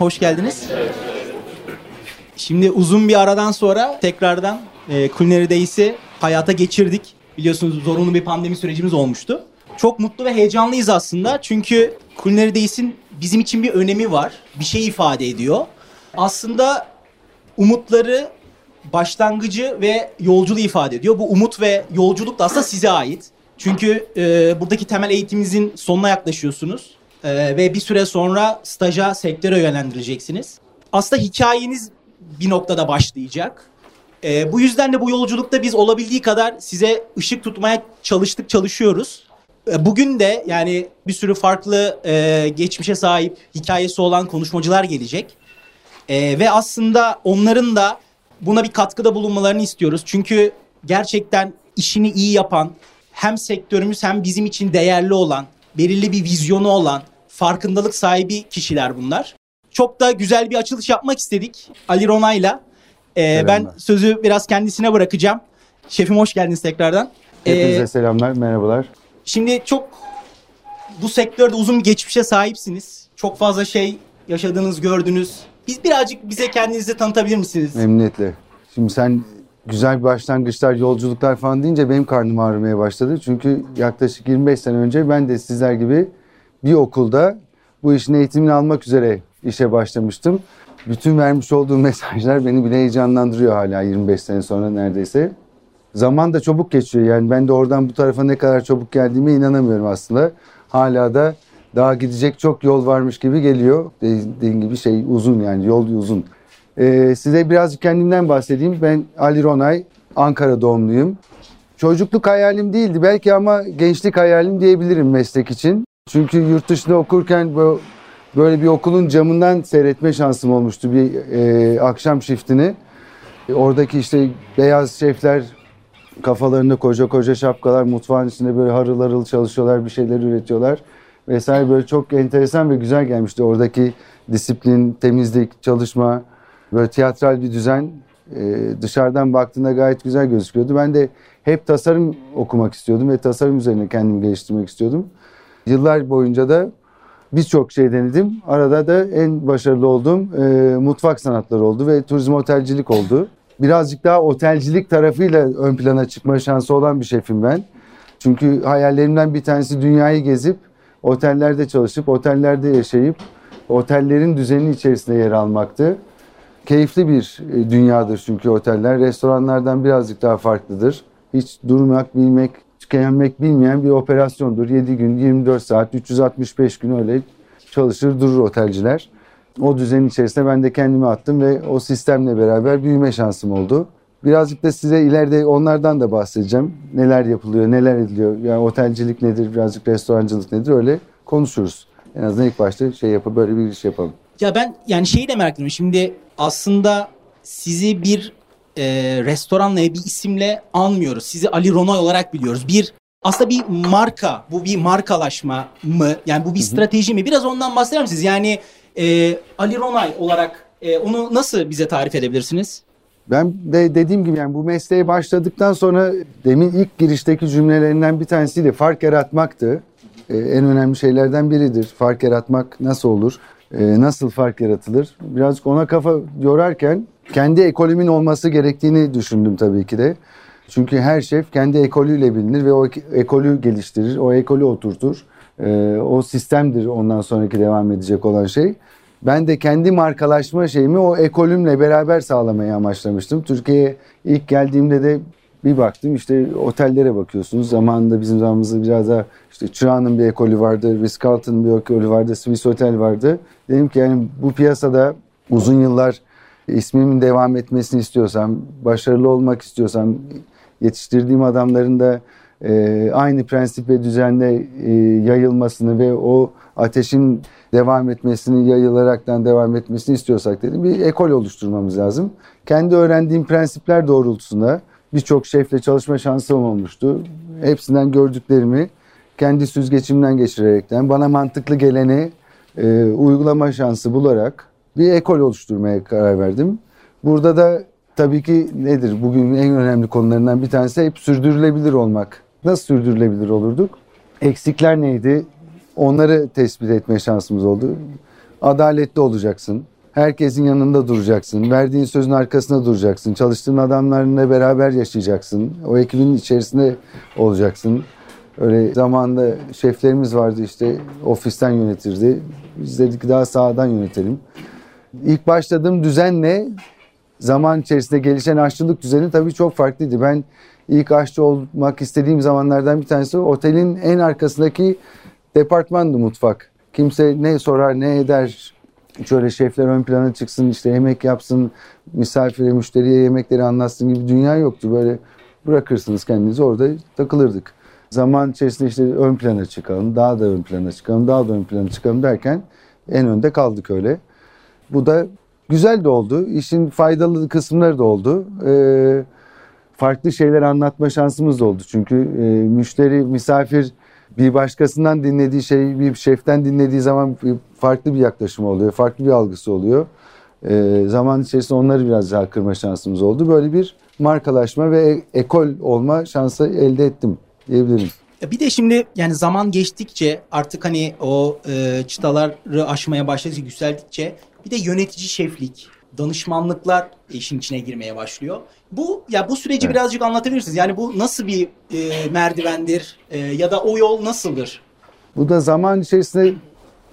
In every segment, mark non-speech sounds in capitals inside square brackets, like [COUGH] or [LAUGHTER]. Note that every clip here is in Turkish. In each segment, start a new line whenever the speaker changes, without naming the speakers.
Hoş geldiniz. Şimdi uzun bir aradan sonra tekrardan e, Culinary Days'i hayata geçirdik. Biliyorsunuz zorunlu bir pandemi sürecimiz olmuştu. Çok mutlu ve heyecanlıyız aslında. Çünkü Culinary Days'in bizim için bir önemi var. Bir şey ifade ediyor. Aslında umutları, başlangıcı ve yolculuğu ifade ediyor. Bu umut ve yolculuk da aslında size ait. Çünkü e, buradaki temel eğitiminizin sonuna yaklaşıyorsunuz. E, ve bir süre sonra staja, sektöre yönlendireceksiniz. Aslında hikayeniz bir noktada başlayacak. E, bu yüzden de bu yolculukta biz olabildiği kadar size ışık tutmaya çalıştık, çalışıyoruz. E, bugün de yani bir sürü farklı e, geçmişe sahip hikayesi olan konuşmacılar gelecek. E, ve aslında onların da buna bir katkıda bulunmalarını istiyoruz. Çünkü gerçekten işini iyi yapan, hem sektörümüz hem bizim için değerli olan, belirli bir vizyonu olan, farkındalık sahibi kişiler bunlar. Çok da güzel bir açılış yapmak istedik Ali Ronay'la. Ee, ben sözü biraz kendisine bırakacağım. Şefim hoş geldiniz tekrardan.
Hepinize ee, selamlar, merhabalar.
Şimdi çok bu sektörde uzun bir geçmişe sahipsiniz. Çok fazla şey yaşadınız, gördünüz. Biz birazcık bize kendinizi tanıtabilir misiniz?
Memnuniyetle. Şimdi sen güzel bir başlangıçlar, yolculuklar falan deyince benim karnım ağrımaya başladı. Çünkü yaklaşık 25 sene önce ben de sizler gibi bir okulda bu işin eğitimini almak üzere işe başlamıştım. Bütün vermiş olduğum [LAUGHS] mesajlar beni bile heyecanlandırıyor hala 25 sene sonra neredeyse. Zaman da çabuk geçiyor yani ben de oradan bu tarafa ne kadar çabuk geldiğime inanamıyorum aslında. Hala da daha gidecek çok yol varmış gibi geliyor. Dediğim gibi şey uzun yani yol uzun. Ee, size birazcık kendimden bahsedeyim. Ben Ali Ronay, Ankara doğumluyum. Çocukluk hayalim değildi belki ama gençlik hayalim diyebilirim meslek için. Çünkü yurt dışında okurken böyle bir okulun camından seyretme şansım olmuştu bir e, akşam shiftini. E, oradaki işte beyaz şefler kafalarında koca koca şapkalar mutfağın içinde böyle harıl harıl çalışıyorlar bir şeyler üretiyorlar vesaire böyle çok enteresan ve güzel gelmişti oradaki disiplin, temizlik, çalışma böyle tiyatral bir düzen e, dışarıdan baktığında gayet güzel gözüküyordu. Ben de hep tasarım okumak istiyordum ve tasarım üzerine kendimi geliştirmek istiyordum. Yıllar boyunca da birçok şey denedim. Arada da en başarılı olduğum e, mutfak sanatları oldu ve turizm otelcilik oldu. Birazcık daha otelcilik tarafıyla ön plana çıkma şansı olan bir şefim ben. Çünkü hayallerimden bir tanesi dünyayı gezip otellerde çalışıp otellerde yaşayıp otellerin düzeninin içerisinde yer almaktı. Keyifli bir e, dünyadır çünkü oteller. Restoranlardan birazcık daha farklıdır. Hiç durmak, bilmek, tükenmek bilmeyen bir operasyondur. 7 gün, 24 saat, 365 gün öyle çalışır durur otelciler. O düzenin içerisinde ben de kendimi attım ve o sistemle beraber büyüme şansım oldu. Birazcık da size ileride onlardan da bahsedeceğim. Neler yapılıyor, neler ediliyor. Yani otelcilik nedir, birazcık restorancılık nedir öyle konuşuruz. En azından ilk başta şey yapıp böyle bir iş yapalım.
Ya ben yani şeyi de merak ediyorum. Şimdi aslında sizi bir e, restoranla bir isimle anmıyoruz. Sizi Ali Ronay olarak biliyoruz. Bir aslında bir marka, bu bir markalaşma mı? Yani bu bir strateji mi? Biraz ondan bahseder misiniz? Yani e, Ali Ronay olarak e, onu nasıl bize tarif edebilirsiniz?
Ben de dediğim gibi yani bu mesleğe başladıktan sonra demin ilk girişteki cümlelerinden bir tanesiydi. Fark yaratmaktı. Ee, en önemli şeylerden biridir. Fark yaratmak nasıl olur? Ee, nasıl fark yaratılır? Birazcık ona kafa yorarken kendi ekolümün olması gerektiğini düşündüm tabii ki de. Çünkü her şef kendi ekolüyle bilinir ve o ekolü geliştirir, o ekolü oturtur. Ee, o sistemdir ondan sonraki devam edecek olan şey. Ben de kendi markalaşma şeyimi o ekolümle beraber sağlamayı amaçlamıştım. Türkiye'ye ilk geldiğimde de bir baktım işte otellere bakıyorsunuz. Zamanında bizim zamanımızda biraz daha işte Çırağan'ın bir ekolü vardı, Ritz-Carlton'ın bir ekolü vardı, Swiss Hotel vardı. Dedim ki yani bu piyasada uzun yıllar ismimin devam etmesini istiyorsam, başarılı olmak istiyorsam, yetiştirdiğim adamların da e, aynı prensip ve düzenle e, yayılmasını ve o ateşin devam etmesini, yayılaraktan devam etmesini istiyorsak dedim bir ekol oluşturmamız lazım. Kendi öğrendiğim prensipler doğrultusunda birçok şefle çalışma şansım olmuştu. Hepsinden gördüklerimi kendi süzgeçimden geçirerekten bana mantıklı geleni e, uygulama şansı bularak bir ekol oluşturmaya karar verdim. Burada da tabii ki nedir? Bugün en önemli konularından bir tanesi hep sürdürülebilir olmak. Nasıl sürdürülebilir olurduk? Eksikler neydi? Onları tespit etme şansımız oldu. Adaletli olacaksın. Herkesin yanında duracaksın. Verdiğin sözün arkasında duracaksın. Çalıştığın adamlarla beraber yaşayacaksın. O ekibin içerisinde olacaksın. Öyle zamanda şeflerimiz vardı işte ofisten yönetirdi. Biz dedik daha sağdan yönetelim. İlk başladığım düzenle zaman içerisinde gelişen aşçılık düzeni tabii çok farklıydı. Ben ilk aşçı olmak istediğim zamanlardan bir tanesi otelin en arkasındaki departmandı mutfak. Kimse ne sorar ne eder şöyle şefler ön plana çıksın işte yemek yapsın misafire müşteriye yemekleri anlatsın gibi dünya yoktu. Böyle bırakırsınız kendinizi orada takılırdık. Zaman içerisinde işte ön plana çıkalım, daha da ön plana çıkalım, daha da ön plana çıkalım derken en önde kaldık öyle. Bu da güzel de oldu. İşin faydalı kısımları da oldu. Ee, farklı şeyler anlatma şansımız da oldu. Çünkü e, müşteri, misafir bir başkasından dinlediği şey bir şeften dinlediği zaman farklı bir yaklaşım oluyor. Farklı bir algısı oluyor. E, zaman içerisinde onları biraz daha kırma şansımız oldu. Böyle bir markalaşma ve ekol olma şansı elde ettim diyebilirim.
Bir de şimdi yani zaman geçtikçe artık hani o e, çıtaları aşmaya başladıkça yükseldikçe bir de yönetici şeflik, danışmanlıklar işin içine girmeye başlıyor. Bu ya bu süreci evet. birazcık anlatabilirsiniz. Yani bu nasıl bir e, merdivendir e, ya da o yol nasıldır?
Bu da zaman içerisinde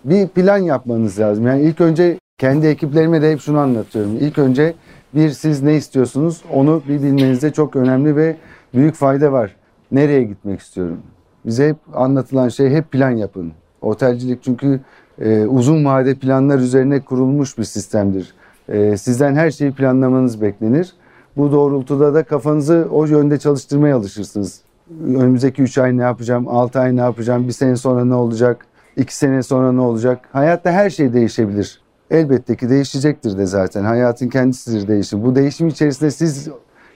bir plan yapmanız lazım. Yani ilk önce kendi ekiplerime de hep şunu anlatıyorum. İlk önce bir siz ne istiyorsunuz onu bir bilmenizde çok önemli ve büyük fayda var. Nereye gitmek istiyorum? Bize hep anlatılan şey hep plan yapın. Otelcilik çünkü e, uzun vade planlar üzerine kurulmuş bir sistemdir. E, sizden her şeyi planlamanız beklenir. Bu doğrultuda da kafanızı o yönde çalıştırmaya alışırsınız. Önümüzdeki 3 ay ne yapacağım, 6 ay ne yapacağım, bir sene sonra ne olacak, 2 sene sonra ne olacak? Hayatta her şey değişebilir. Elbette ki değişecektir de zaten. Hayatın kendisidir değişim. Bu değişim içerisinde siz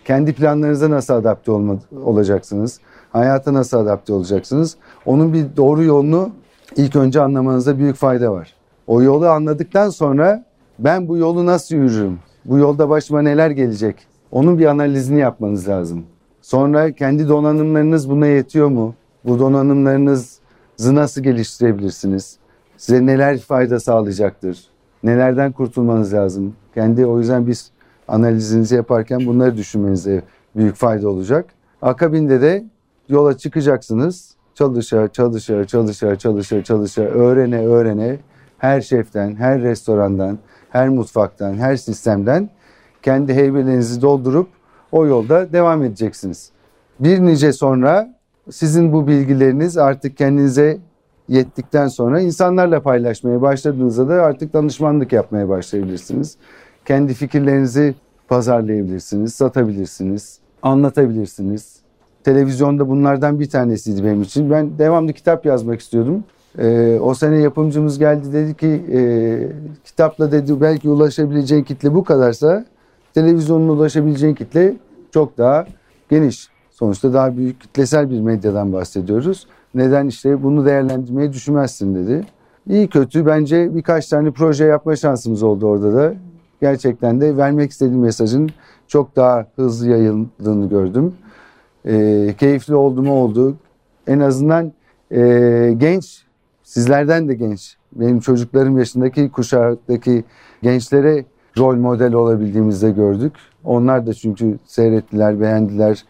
kendi planlarınıza nasıl adapte olma, olacaksınız? Hayata nasıl adapte olacaksınız? Onun bir doğru yolunu ilk önce anlamanızda büyük fayda var. O yolu anladıktan sonra ben bu yolu nasıl yürürüm? Bu yolda başıma neler gelecek? Onun bir analizini yapmanız lazım. Sonra kendi donanımlarınız buna yetiyor mu? Bu donanımlarınızı nasıl geliştirebilirsiniz? Size neler fayda sağlayacaktır? Nelerden kurtulmanız lazım? Kendi o yüzden biz analizinizi yaparken bunları düşünmenize büyük fayda olacak. Akabinde de yola çıkacaksınız. Çalışa, çalışa, çalışa, çalışa, çalışa, öğrene, öğrene her şeften, her restorandan, her mutfaktan, her sistemden kendi heybelerinizi doldurup o yolda devam edeceksiniz. Bir nice sonra sizin bu bilgileriniz artık kendinize yettikten sonra insanlarla paylaşmaya başladığınızda da artık danışmanlık yapmaya başlayabilirsiniz. Kendi fikirlerinizi pazarlayabilirsiniz, satabilirsiniz, anlatabilirsiniz. Televizyonda bunlardan bir tanesiydi benim için. Ben devamlı kitap yazmak istiyordum. Ee, o sene yapımcımız geldi dedi ki e, kitapla dedi belki ulaşabileceğin kitle bu kadarsa televizyonun ulaşabileceğin kitle çok daha geniş. Sonuçta daha büyük kitlesel bir medyadan bahsediyoruz. Neden işte bunu değerlendirmeyi düşünmezsin dedi. İyi kötü bence birkaç tane proje yapma şansımız oldu orada da. Gerçekten de vermek istediğim mesajın çok daha hızlı yayıldığını gördüm. E, keyifli oldu mu oldu. En azından e, genç, sizlerden de genç, benim çocuklarım yaşındaki kuşaktaki gençlere rol model olabildiğimizde gördük. Onlar da çünkü seyrettiler, beğendiler,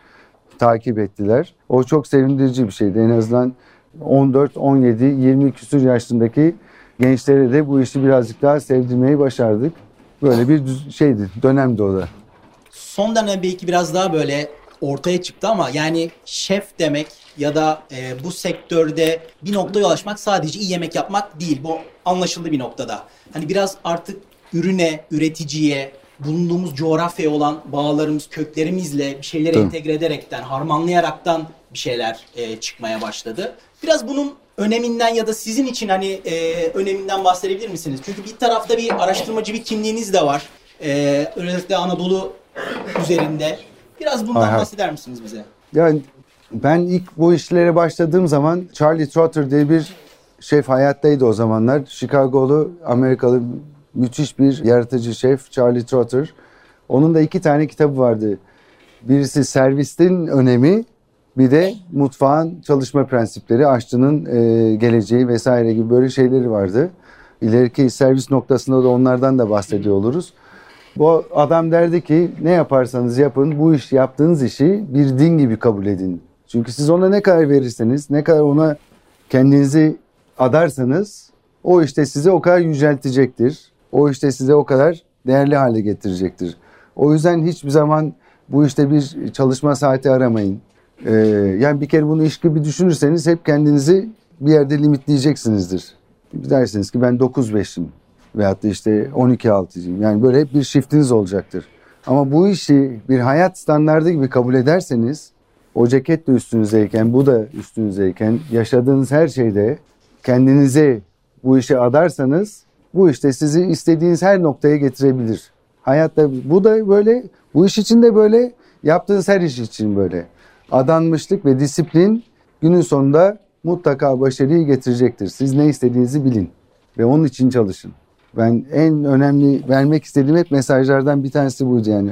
takip ettiler. O çok sevindirici bir şeydi. En azından 14, 17, 20 küsur yaşındaki gençlere de bu işi birazcık daha sevdirmeyi başardık. Böyle bir şeydi, dönemdi o da.
Son dönem belki biraz daha böyle ortaya çıktı ama yani şef demek ya da e, bu sektörde bir noktaya ulaşmak sadece iyi yemek yapmak değil. Bu anlaşıldı bir noktada. Hani biraz artık ürüne, üreticiye, bulunduğumuz coğrafyaya olan bağlarımız, köklerimizle bir şeyleri Tabii. entegre ederekten, harmanlayaraktan bir şeyler e, çıkmaya başladı. Biraz bunun öneminden ya da sizin için hani e, öneminden bahsedebilir misiniz? Çünkü bir tarafta bir araştırmacı bir kimliğiniz de var. E, özellikle Anadolu üzerinde. Biraz bundan Aha. bahseder misiniz bize?
Yani ben ilk bu işlere başladığım zaman Charlie Trotter diye bir şef hayattaydı o zamanlar. Chicago'lu Amerikalı müthiş bir yaratıcı şef Charlie Trotter. Onun da iki tane kitabı vardı. Birisi servistin önemi, bir de mutfağın çalışma prensipleri, aşçının e, geleceği vesaire gibi böyle şeyleri vardı. ileriki servis noktasında da onlardan da bahsediyor oluruz. Bu adam derdi ki ne yaparsanız yapın bu iş yaptığınız işi bir din gibi kabul edin. Çünkü siz ona ne kadar verirseniz, ne kadar ona kendinizi adarsanız o işte size o kadar yüceltecektir. O işte size o kadar değerli hale getirecektir. O yüzden hiçbir zaman bu işte bir çalışma saati aramayın. Ee, yani bir kere bunu iş gibi düşünürseniz hep kendinizi bir yerde limitleyeceksinizdir. Dersiniz ki ben 9-5'im veyahut da işte 12-6'cıyım. Yani böyle hep bir shiftiniz olacaktır. Ama bu işi bir hayat standardı gibi kabul ederseniz o ceket de üstünüzdeyken, bu da üstünüzdeyken yaşadığınız her şeyde kendinize bu işe adarsanız bu işte sizi istediğiniz her noktaya getirebilir. Hayatta bu da böyle, bu iş için de böyle, yaptığınız her iş için böyle. Adanmışlık ve disiplin günün sonunda mutlaka başarıyı getirecektir. Siz ne istediğinizi bilin ve onun için çalışın. Ben en önemli vermek istediğim hep mesajlardan bir tanesi buydu yani.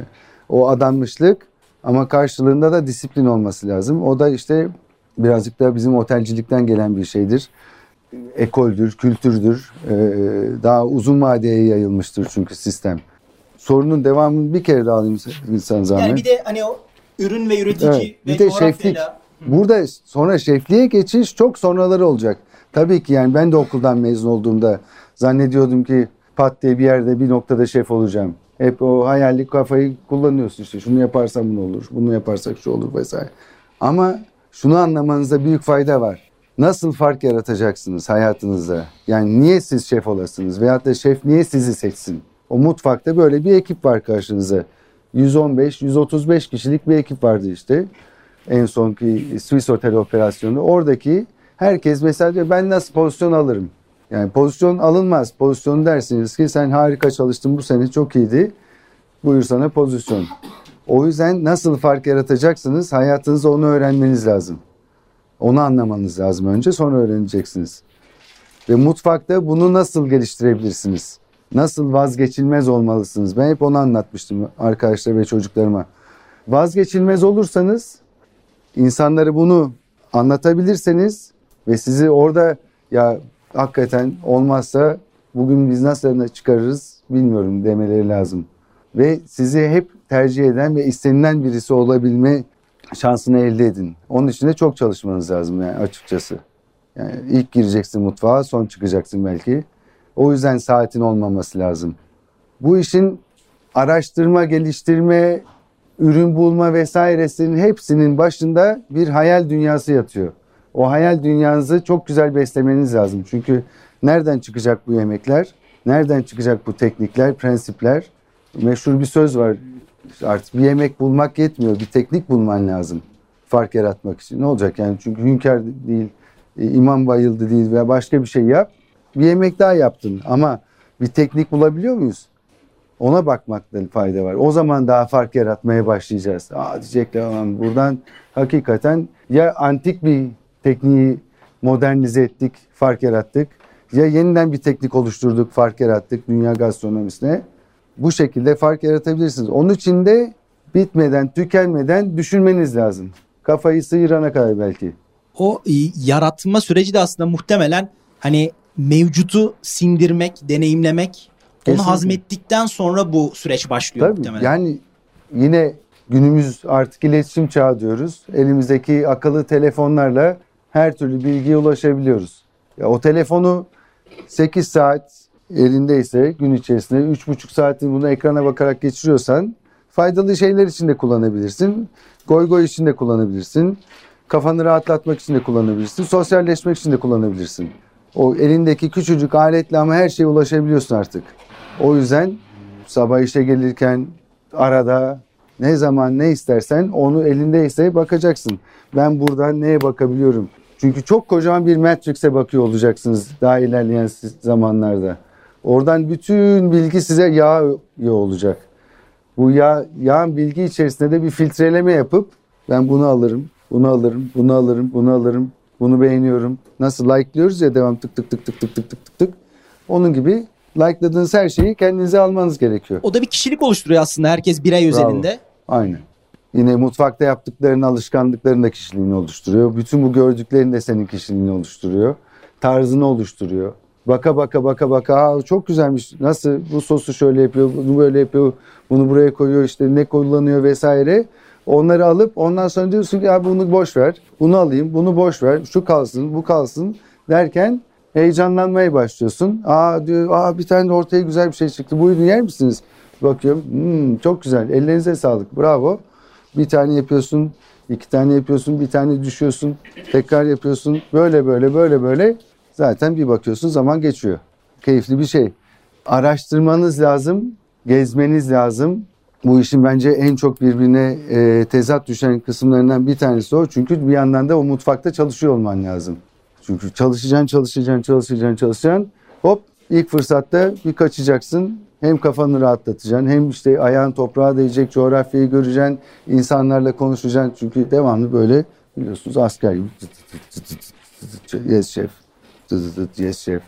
O adanmışlık ama karşılığında da disiplin olması lazım. O da işte birazcık da bizim otelcilikten gelen bir şeydir. Ekoldür, kültürdür. Ee, daha uzun vadeye yayılmıştır çünkü sistem. Sorunun devamını bir kere daha alayım insan zahmet.
Yani bir de hani o ürün ve üretici
Evet,
ve
bir de şeflik. Burada sonra şefliğe geçiş çok sonraları olacak. Tabii ki yani ben de okuldan mezun olduğumda zannediyordum ki pat diye bir yerde bir noktada şef olacağım. Hep o hayalli kafayı kullanıyorsun işte. Şunu yaparsam bunu olur, bunu yaparsak şu olur vesaire. Ama şunu anlamanızda büyük fayda var. Nasıl fark yaratacaksınız hayatınızda? Yani niye siz şef olasınız? Veyahut da şef niye sizi seçsin? O mutfakta böyle bir ekip var karşınıza. 115-135 kişilik bir ekip vardı işte en sonki Swiss Otel operasyonu. Oradaki herkes mesela diyor ben nasıl pozisyon alırım? Yani pozisyon alınmaz. Pozisyon dersiniz ki sen harika çalıştın bu sene çok iyiydi. Buyur sana pozisyon. O yüzden nasıl fark yaratacaksınız? Hayatınızda onu öğrenmeniz lazım. Onu anlamanız lazım önce sonra öğreneceksiniz. Ve mutfakta bunu nasıl geliştirebilirsiniz? Nasıl vazgeçilmez olmalısınız? Ben hep onu anlatmıştım arkadaşlar ve çocuklarıma. Vazgeçilmez olursanız insanlara bunu anlatabilirseniz ve sizi orada ya hakikaten olmazsa bugün biz nasıl çıkarırız bilmiyorum demeleri lazım. Ve sizi hep tercih eden ve istenilen birisi olabilme şansını elde edin. Onun için de çok çalışmanız lazım yani açıkçası. Yani ilk gireceksin mutfağa, son çıkacaksın belki. O yüzden saatin olmaması lazım. Bu işin araştırma, geliştirme, ürün bulma vesairesinin hepsinin başında bir hayal dünyası yatıyor. O hayal dünyanızı çok güzel beslemeniz lazım. Çünkü nereden çıkacak bu yemekler? Nereden çıkacak bu teknikler, prensipler? Meşhur bir söz var. Artık bir yemek bulmak yetmiyor. Bir teknik bulman lazım. Fark yaratmak için. Ne olacak yani? Çünkü hünkâr değil, e, imam bayıldı değil veya başka bir şey yap. Bir yemek daha yaptın ama bir teknik bulabiliyor muyuz? Ona bakmakta fayda var. O zaman daha fark yaratmaya başlayacağız. Aa diyecekler "Aman buradan hakikaten ya antik bir tekniği modernize ettik, fark yarattık. Ya yeniden bir teknik oluşturduk, fark yarattık dünya gastronomisine. Bu şekilde fark yaratabilirsiniz. Onun için de bitmeden, tükenmeden düşünmeniz lazım. Kafayı sıyırana kadar belki.
o yaratma süreci de aslında muhtemelen hani mevcutu sindirmek, deneyimlemek,
Kesinlikle.
onu hazmettikten sonra bu süreç başlıyor
Tabii
muhtemelen.
yani yine günümüz artık iletişim çağı diyoruz. Elimizdeki akıllı telefonlarla her türlü bilgiye ulaşabiliyoruz. Ya o telefonu 8 saat elindeyse gün içerisinde 3,5 saatini bunu ekrana bakarak geçiriyorsan faydalı şeyler için de kullanabilirsin. Goy goy için de kullanabilirsin. Kafanı rahatlatmak için de kullanabilirsin. Sosyalleşmek için de kullanabilirsin. O elindeki küçücük aletle ama her şeye ulaşabiliyorsun artık. O yüzden sabah işe gelirken arada ne zaman ne istersen onu elindeyse bakacaksın. Ben buradan neye bakabiliyorum? Çünkü çok kocaman bir Matrix'e bakıyor olacaksınız daha ilerleyen zamanlarda. Oradan bütün bilgi size yağıyor olacak. Bu yağ, yağın bilgi içerisinde de bir filtreleme yapıp ben bunu alırım, bunu alırım, bunu alırım, bunu alırım, bunu beğeniyorum. Nasıl like'lıyoruz ya devam tık tık tık tık tık tık tık tık tık. Onun gibi like'ladığınız her şeyi kendinize almanız gerekiyor.
O da bir kişilik oluşturuyor aslında herkes birey
Bravo.
özelinde.
Aynen. Yine mutfakta yaptıkların alışkanlıkların da kişiliğini oluşturuyor. Bütün bu gördüklerin de senin kişiliğini oluşturuyor. Tarzını oluşturuyor. Baka baka baka baka Aa, çok güzelmiş. Nasıl bu sosu şöyle yapıyor, bunu böyle yapıyor, bunu buraya koyuyor işte ne kullanıyor vesaire. Onları alıp ondan sonra diyorsun ki ya bunu boş ver, bunu alayım, bunu boş ver, şu kalsın, bu kalsın derken heyecanlanmaya başlıyorsun. Aa diyor, aa bir tane ortaya güzel bir şey çıktı. Buyurun yer misiniz? Bakıyorum, "Hmm, çok güzel. Ellerinize sağlık. Bravo. Bir tane yapıyorsun, iki tane yapıyorsun, bir tane düşüyorsun, tekrar yapıyorsun. Böyle böyle böyle böyle zaten bir bakıyorsun zaman geçiyor. Keyifli bir şey. Araştırmanız lazım, gezmeniz lazım. Bu işin bence en çok birbirine e, tezat düşen kısımlarından bir tanesi o. Çünkü bir yandan da o mutfakta çalışıyor olman lazım. Çünkü çalışacaksın, çalışacaksın, çalışacaksın, çalışacaksın. Hop ilk fırsatta bir kaçacaksın. Hem kafanı rahatlatacaksın hem işte ayağın toprağa değecek, coğrafyayı göreceksin, insanlarla konuşacaksın. Çünkü devamlı böyle biliyorsunuz asker gibi yes şef, yes şef.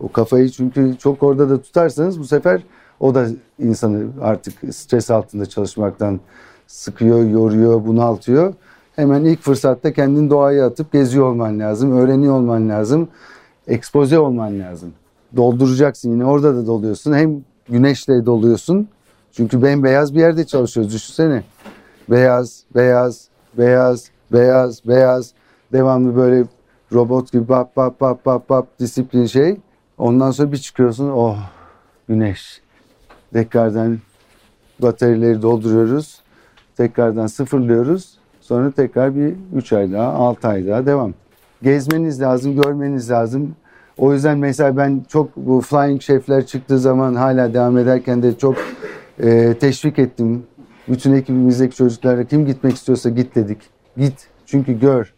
O kafayı çünkü çok orada da tutarsanız bu sefer o da insanı artık stres altında çalışmaktan sıkıyor, yoruyor, bunaltıyor. Hemen ilk fırsatta kendini doğaya atıp geziyor olman lazım, öğreniyor olman lazım, ekspoze olman lazım. Dolduracaksın yine orada da doluyorsun. Hem güneşle doluyorsun. Çünkü bembeyaz bir yerde çalışıyoruz düşünsene. Beyaz, beyaz, beyaz, beyaz, beyaz. Devamlı böyle robot gibi bap bap bap bap bap disiplin şey. Ondan sonra bir çıkıyorsun oh güneş. Tekrardan bataryaları dolduruyoruz. Tekrardan sıfırlıyoruz. Sonra tekrar bir 3 ay daha 6 ay daha devam. Gezmeniz lazım, görmeniz lazım. O yüzden mesela ben çok bu flying şefler çıktığı zaman hala devam ederken de çok e, teşvik ettim. Bütün ekibimizdeki çocuklara kim gitmek istiyorsa git dedik. Git çünkü gör.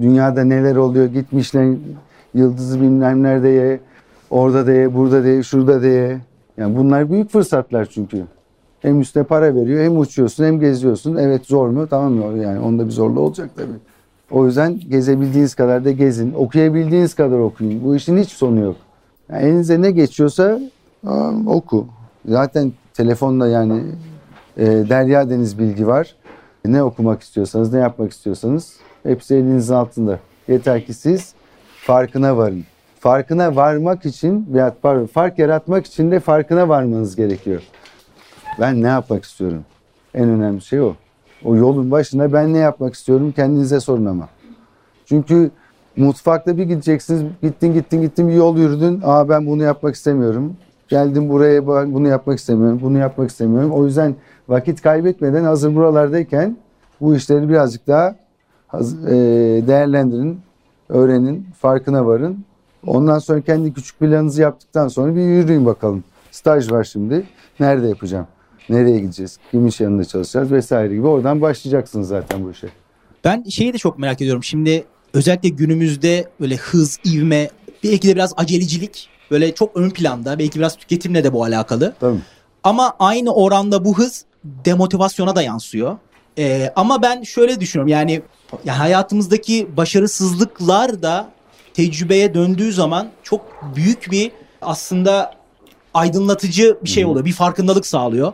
Dünyada neler oluyor git Michelin yıldızı bilmem nerede ye. Orada da ye, burada da ye, şurada da ye. Yani bunlar büyük fırsatlar çünkü. Hem üstüne para veriyor hem uçuyorsun hem geziyorsun. Evet zor mu? Tamam mı? Yani onda bir zorluğu olacak tabii. O yüzden gezebildiğiniz kadar da gezin. Okuyabildiğiniz kadar okuyun. Bu işin hiç sonu yok. Yani elinize ne geçiyorsa oku. Zaten telefonla yani e, derya deniz bilgi var. Ne okumak istiyorsanız, ne yapmak istiyorsanız hepsi elinizin altında. Yeter ki siz farkına varın. Farkına varmak için veya pardon, fark yaratmak için de farkına varmanız gerekiyor. Ben ne yapmak istiyorum? En önemli şey o. O yolun başında ben ne yapmak istiyorum kendinize sorun ama. Çünkü mutfakta bir gideceksiniz. Gittin gittin gittin bir yol yürüdün. Aa ben bunu yapmak istemiyorum. Geldim buraya bunu yapmak istemiyorum. Bunu yapmak istemiyorum. O yüzden vakit kaybetmeden hazır buralardayken bu işleri birazcık daha e, değerlendirin, öğrenin, farkına varın. Ondan sonra kendi küçük planınızı yaptıktan sonra bir yürüyün bakalım. Staj var şimdi. Nerede yapacağım? Nereye gideceğiz? Kimin iş yanında çalışacağız vesaire gibi. Oradan başlayacaksınız zaten bu işe.
Ben şeyi de çok merak ediyorum. Şimdi özellikle günümüzde böyle hız, ivme, belki de biraz acelecilik böyle çok ön planda. Belki biraz tüketimle de bu alakalı.
Tabii.
Ama aynı oranda bu hız demotivasyona da yansıyor. Ee, ama ben şöyle düşünüyorum yani, ya hayatımızdaki başarısızlıklar da tecrübeye döndüğü zaman çok büyük bir aslında aydınlatıcı bir şey oluyor. Bir farkındalık sağlıyor.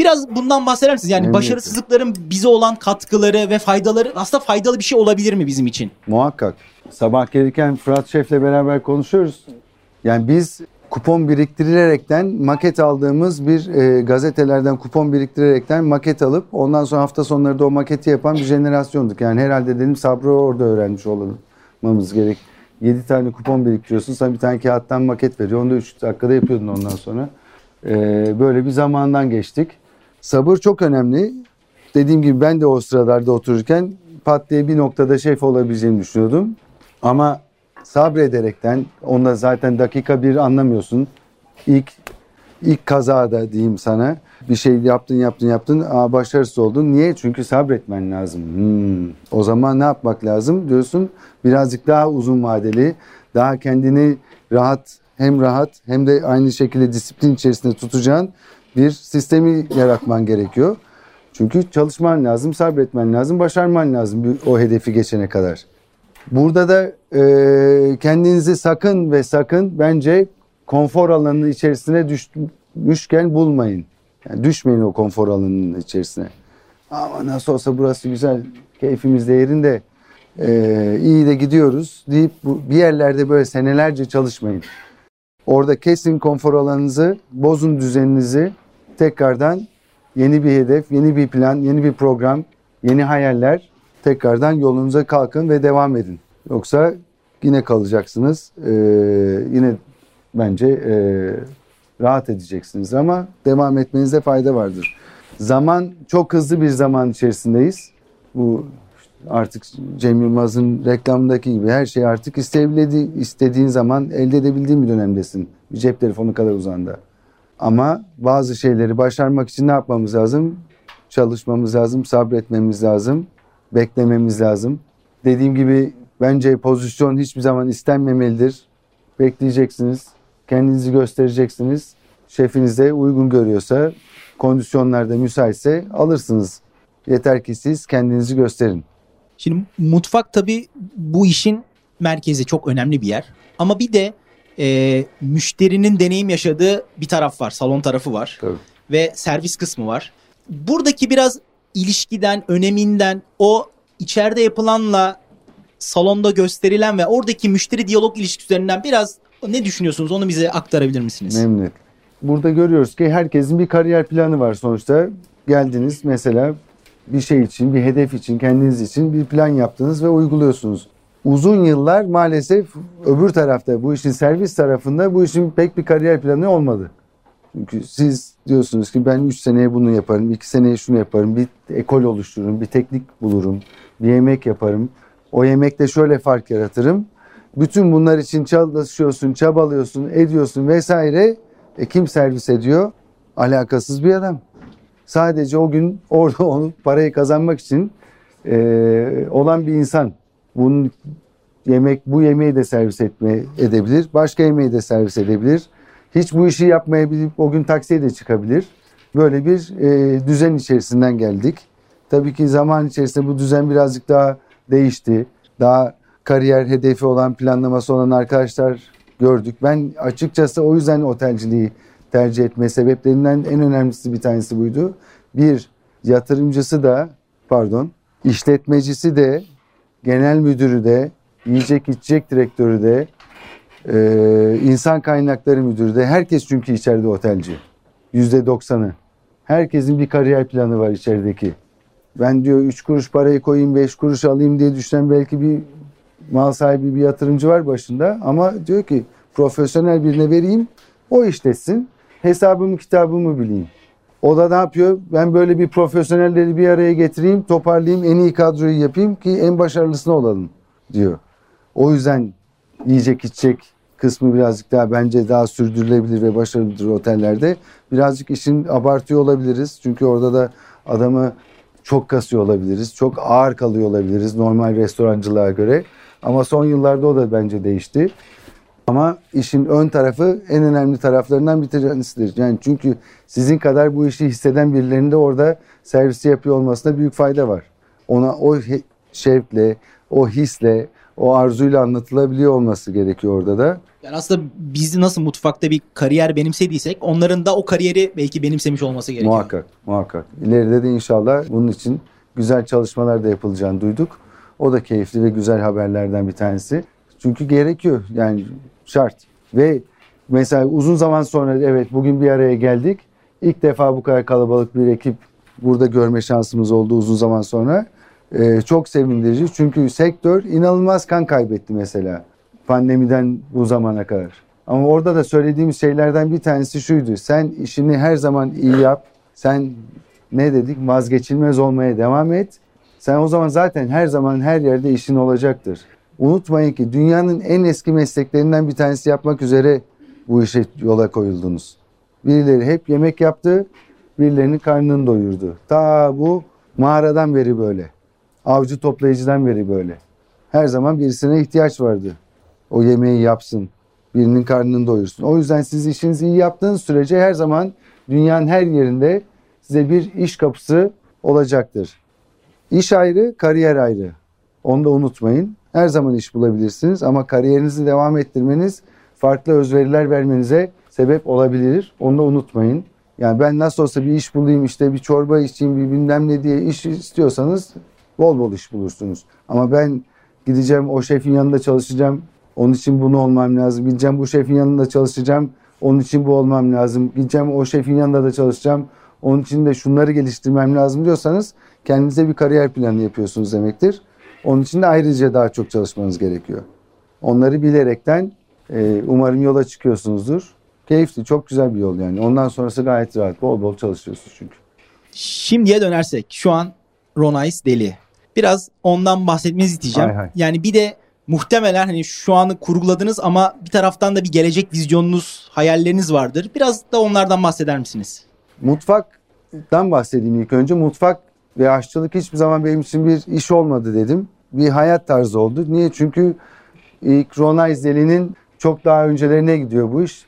Biraz bundan bahseder misiniz? Yani
Memnuniyetle.
başarısızlıkların bize olan katkıları ve faydaları aslında faydalı bir şey olabilir mi bizim için?
Muhakkak. Sabah gelirken Fırat Şef'le beraber konuşuyoruz. Yani biz kupon biriktirerekten maket aldığımız bir e, gazetelerden kupon biriktirerekten maket alıp ondan sonra hafta sonları da o maketi yapan bir jenerasyonduk. Yani herhalde dedim sabrı orada öğrenmiş olmamız gerek. 7 tane kupon biriktiriyorsun. Sana bir tane kağıttan maket veriyor. Onu da 3 dakikada yapıyordun ondan sonra. E, böyle bir zamandan geçtik. Sabır çok önemli. Dediğim gibi ben de o sıralarda otururken pat diye bir noktada şef olabileceğimi düşünüyordum. Ama sabrederekten onda zaten dakika bir anlamıyorsun. İlk ilk kazada diyeyim sana bir şey yaptın yaptın yaptın aa, başarısız oldun. Niye? Çünkü sabretmen lazım. Hmm. O zaman ne yapmak lazım diyorsun? Birazcık daha uzun vadeli, daha kendini rahat hem rahat hem de aynı şekilde disiplin içerisinde tutacağın bir sistemi yaratman gerekiyor. Çünkü çalışman lazım, sabretmen lazım, başarman lazım o hedefi geçene kadar. Burada da e, kendinizi sakın ve sakın bence konfor alanının içerisine düşmüşken bulmayın. Yani düşmeyin o konfor alanının içerisine. Ama nasıl olsa burası güzel, keyfimiz de yerinde, e, iyi de gidiyoruz deyip bir yerlerde böyle senelerce çalışmayın. Orada kesin konfor alanınızı, bozun düzeninizi, tekrardan yeni bir hedef, yeni bir plan, yeni bir program, yeni hayaller, tekrardan yolunuza kalkın ve devam edin. Yoksa yine kalacaksınız. Ee, yine bence e, rahat edeceksiniz ama devam etmenizde fayda vardır. Zaman çok hızlı bir zaman içerisindeyiz. Bu artık Cem Yılmaz'ın reklamındaki gibi her şey artık istediğin zaman elde edebildiğin bir dönemdesin. Bir cep telefonu kadar uzanda. Ama bazı şeyleri başarmak için ne yapmamız lazım? Çalışmamız lazım, sabretmemiz lazım, beklememiz lazım. Dediğim gibi bence pozisyon hiçbir zaman istenmemelidir. Bekleyeceksiniz, kendinizi göstereceksiniz. Şefiniz de uygun görüyorsa, kondisyonlarda müsaitse alırsınız. Yeter ki siz kendinizi gösterin.
Şimdi mutfak tabii bu işin merkezi çok önemli bir yer. Ama bir de e, müşterinin deneyim yaşadığı bir taraf var. Salon tarafı var.
Tabii.
Ve servis kısmı var. Buradaki biraz ilişkiden, öneminden o içeride yapılanla salonda gösterilen ve oradaki müşteri diyalog ilişkisi üzerinden biraz ne düşünüyorsunuz onu bize aktarabilir misiniz?
Memnun. Burada görüyoruz ki herkesin bir kariyer planı var sonuçta. Geldiniz mesela bir şey için, bir hedef için, kendiniz için bir plan yaptınız ve uyguluyorsunuz. Uzun yıllar maalesef öbür tarafta, bu işin servis tarafında bu işin pek bir kariyer planı olmadı. Çünkü siz diyorsunuz ki ben 3 seneye bunu yaparım, 2 seneye şunu yaparım, bir ekol oluştururum, bir teknik bulurum, bir yemek yaparım. O yemekte şöyle fark yaratırım. Bütün bunlar için çalışıyorsun, çabalıyorsun, ediyorsun vesaire. E kim servis ediyor? Alakasız bir adam. Sadece o gün orada [LAUGHS] onu parayı kazanmak için e, olan bir insan. Bunun yemek bu yemeği de servis etme edebilir. Başka yemeği de servis edebilir. Hiç bu işi yapmayabilip o gün taksiye de çıkabilir. Böyle bir e, düzen içerisinden geldik. Tabii ki zaman içerisinde bu düzen birazcık daha değişti. Daha kariyer hedefi olan, planlaması olan arkadaşlar gördük. Ben açıkçası o yüzden otelciliği tercih etme sebeplerinden en önemlisi bir tanesi buydu. Bir, yatırımcısı da, pardon, işletmecisi de, genel müdürü de, yiyecek içecek direktörü de, e, insan kaynakları müdürü de, herkes çünkü içeride otelci. Yüzde doksanı. Herkesin bir kariyer planı var içerideki. Ben diyor 3 kuruş parayı koyayım 5 kuruş alayım diye düşünen belki bir mal sahibi bir yatırımcı var başında ama diyor ki profesyonel birine vereyim o işletsin hesabımı kitabımı bileyim. O da ne yapıyor? Ben böyle bir profesyonelleri bir araya getireyim, toparlayayım, en iyi kadroyu yapayım ki en başarılısını olalım diyor. O yüzden yiyecek içecek kısmı birazcık daha bence daha sürdürülebilir ve başarılıdır otellerde. Birazcık işin abartıyor olabiliriz. Çünkü orada da adamı çok kasıyor olabiliriz. Çok ağır kalıyor olabiliriz normal restorancılığa göre. Ama son yıllarda o da bence değişti. Ama işin ön tarafı en önemli taraflarından bir tanesidir. Yani çünkü sizin kadar bu işi hisseden birilerinin de orada servisi yapıyor olmasına büyük fayda var. Ona o şevkle, o hisle, o arzuyla anlatılabiliyor olması gerekiyor orada da.
Yani aslında biz nasıl mutfakta bir kariyer benimsediysek onların da o kariyeri belki benimsemiş olması gerekiyor.
Muhakkak, muhakkak. İleride de inşallah bunun için güzel çalışmalar da yapılacağını duyduk. O da keyifli ve güzel haberlerden bir tanesi. Çünkü gerekiyor yani şart. Ve mesela uzun zaman sonra evet bugün bir araya geldik. İlk defa bu kadar kalabalık bir ekip burada görme şansımız oldu uzun zaman sonra. Ee, çok sevindirici çünkü sektör inanılmaz kan kaybetti mesela pandemiden bu zamana kadar. Ama orada da söylediğimiz şeylerden bir tanesi şuydu. Sen işini her zaman iyi yap. Sen ne dedik? Vazgeçilmez olmaya devam et. Sen o zaman zaten her zaman her yerde işin olacaktır. Unutmayın ki dünyanın en eski mesleklerinden bir tanesi yapmak üzere bu işe yola koyuldunuz. Birileri hep yemek yaptı, birilerinin karnını doyurdu. Ta bu mağaradan beri böyle. Avcı toplayıcıdan beri böyle. Her zaman birisine ihtiyaç vardı. O yemeği yapsın, birinin karnını doyursun. O yüzden siz işinizi iyi yaptığınız sürece her zaman dünyanın her yerinde size bir iş kapısı olacaktır. İş ayrı, kariyer ayrı. Onu da unutmayın. Her zaman iş bulabilirsiniz ama kariyerinizi devam ettirmeniz farklı özveriler vermenize sebep olabilir. Onu da unutmayın. Yani ben nasıl olsa bir iş bulayım işte bir çorba içeyim bir bilmem ne diye iş istiyorsanız bol bol iş bulursunuz. Ama ben gideceğim o şefin yanında çalışacağım Onun için bunu olmam lazım. Gideceğim bu şefin yanında çalışacağım. Onun için bu olmam lazım. Gideceğim o şefin yanında da çalışacağım. Onun için de şunları geliştirmem lazım diyorsanız kendinize bir kariyer planı yapıyorsunuz demektir. Onun için de ayrıca daha çok çalışmanız gerekiyor. Onları bilerekten e, umarım yola çıkıyorsunuzdur. Keyifli, çok güzel bir yol yani. Ondan sonrası gayet rahat. Bol bol çalışıyorsunuz çünkü.
Şimdiye dönersek şu an Ronais deli. Biraz ondan bahsetmenizi isteyeceğim.
Hay hay.
Yani bir de muhtemelen hani şu anı kurguladınız ama bir taraftan da bir gelecek vizyonunuz, hayalleriniz vardır. Biraz da onlardan bahseder misiniz?
Mutfaktan bahsedeyim ilk önce. Mutfak ve aşçılık hiçbir zaman benim için bir iş olmadı dedim. Bir hayat tarzı oldu. Niye? Çünkü ilk Ronay Zeli'nin çok daha öncelerine gidiyor bu iş.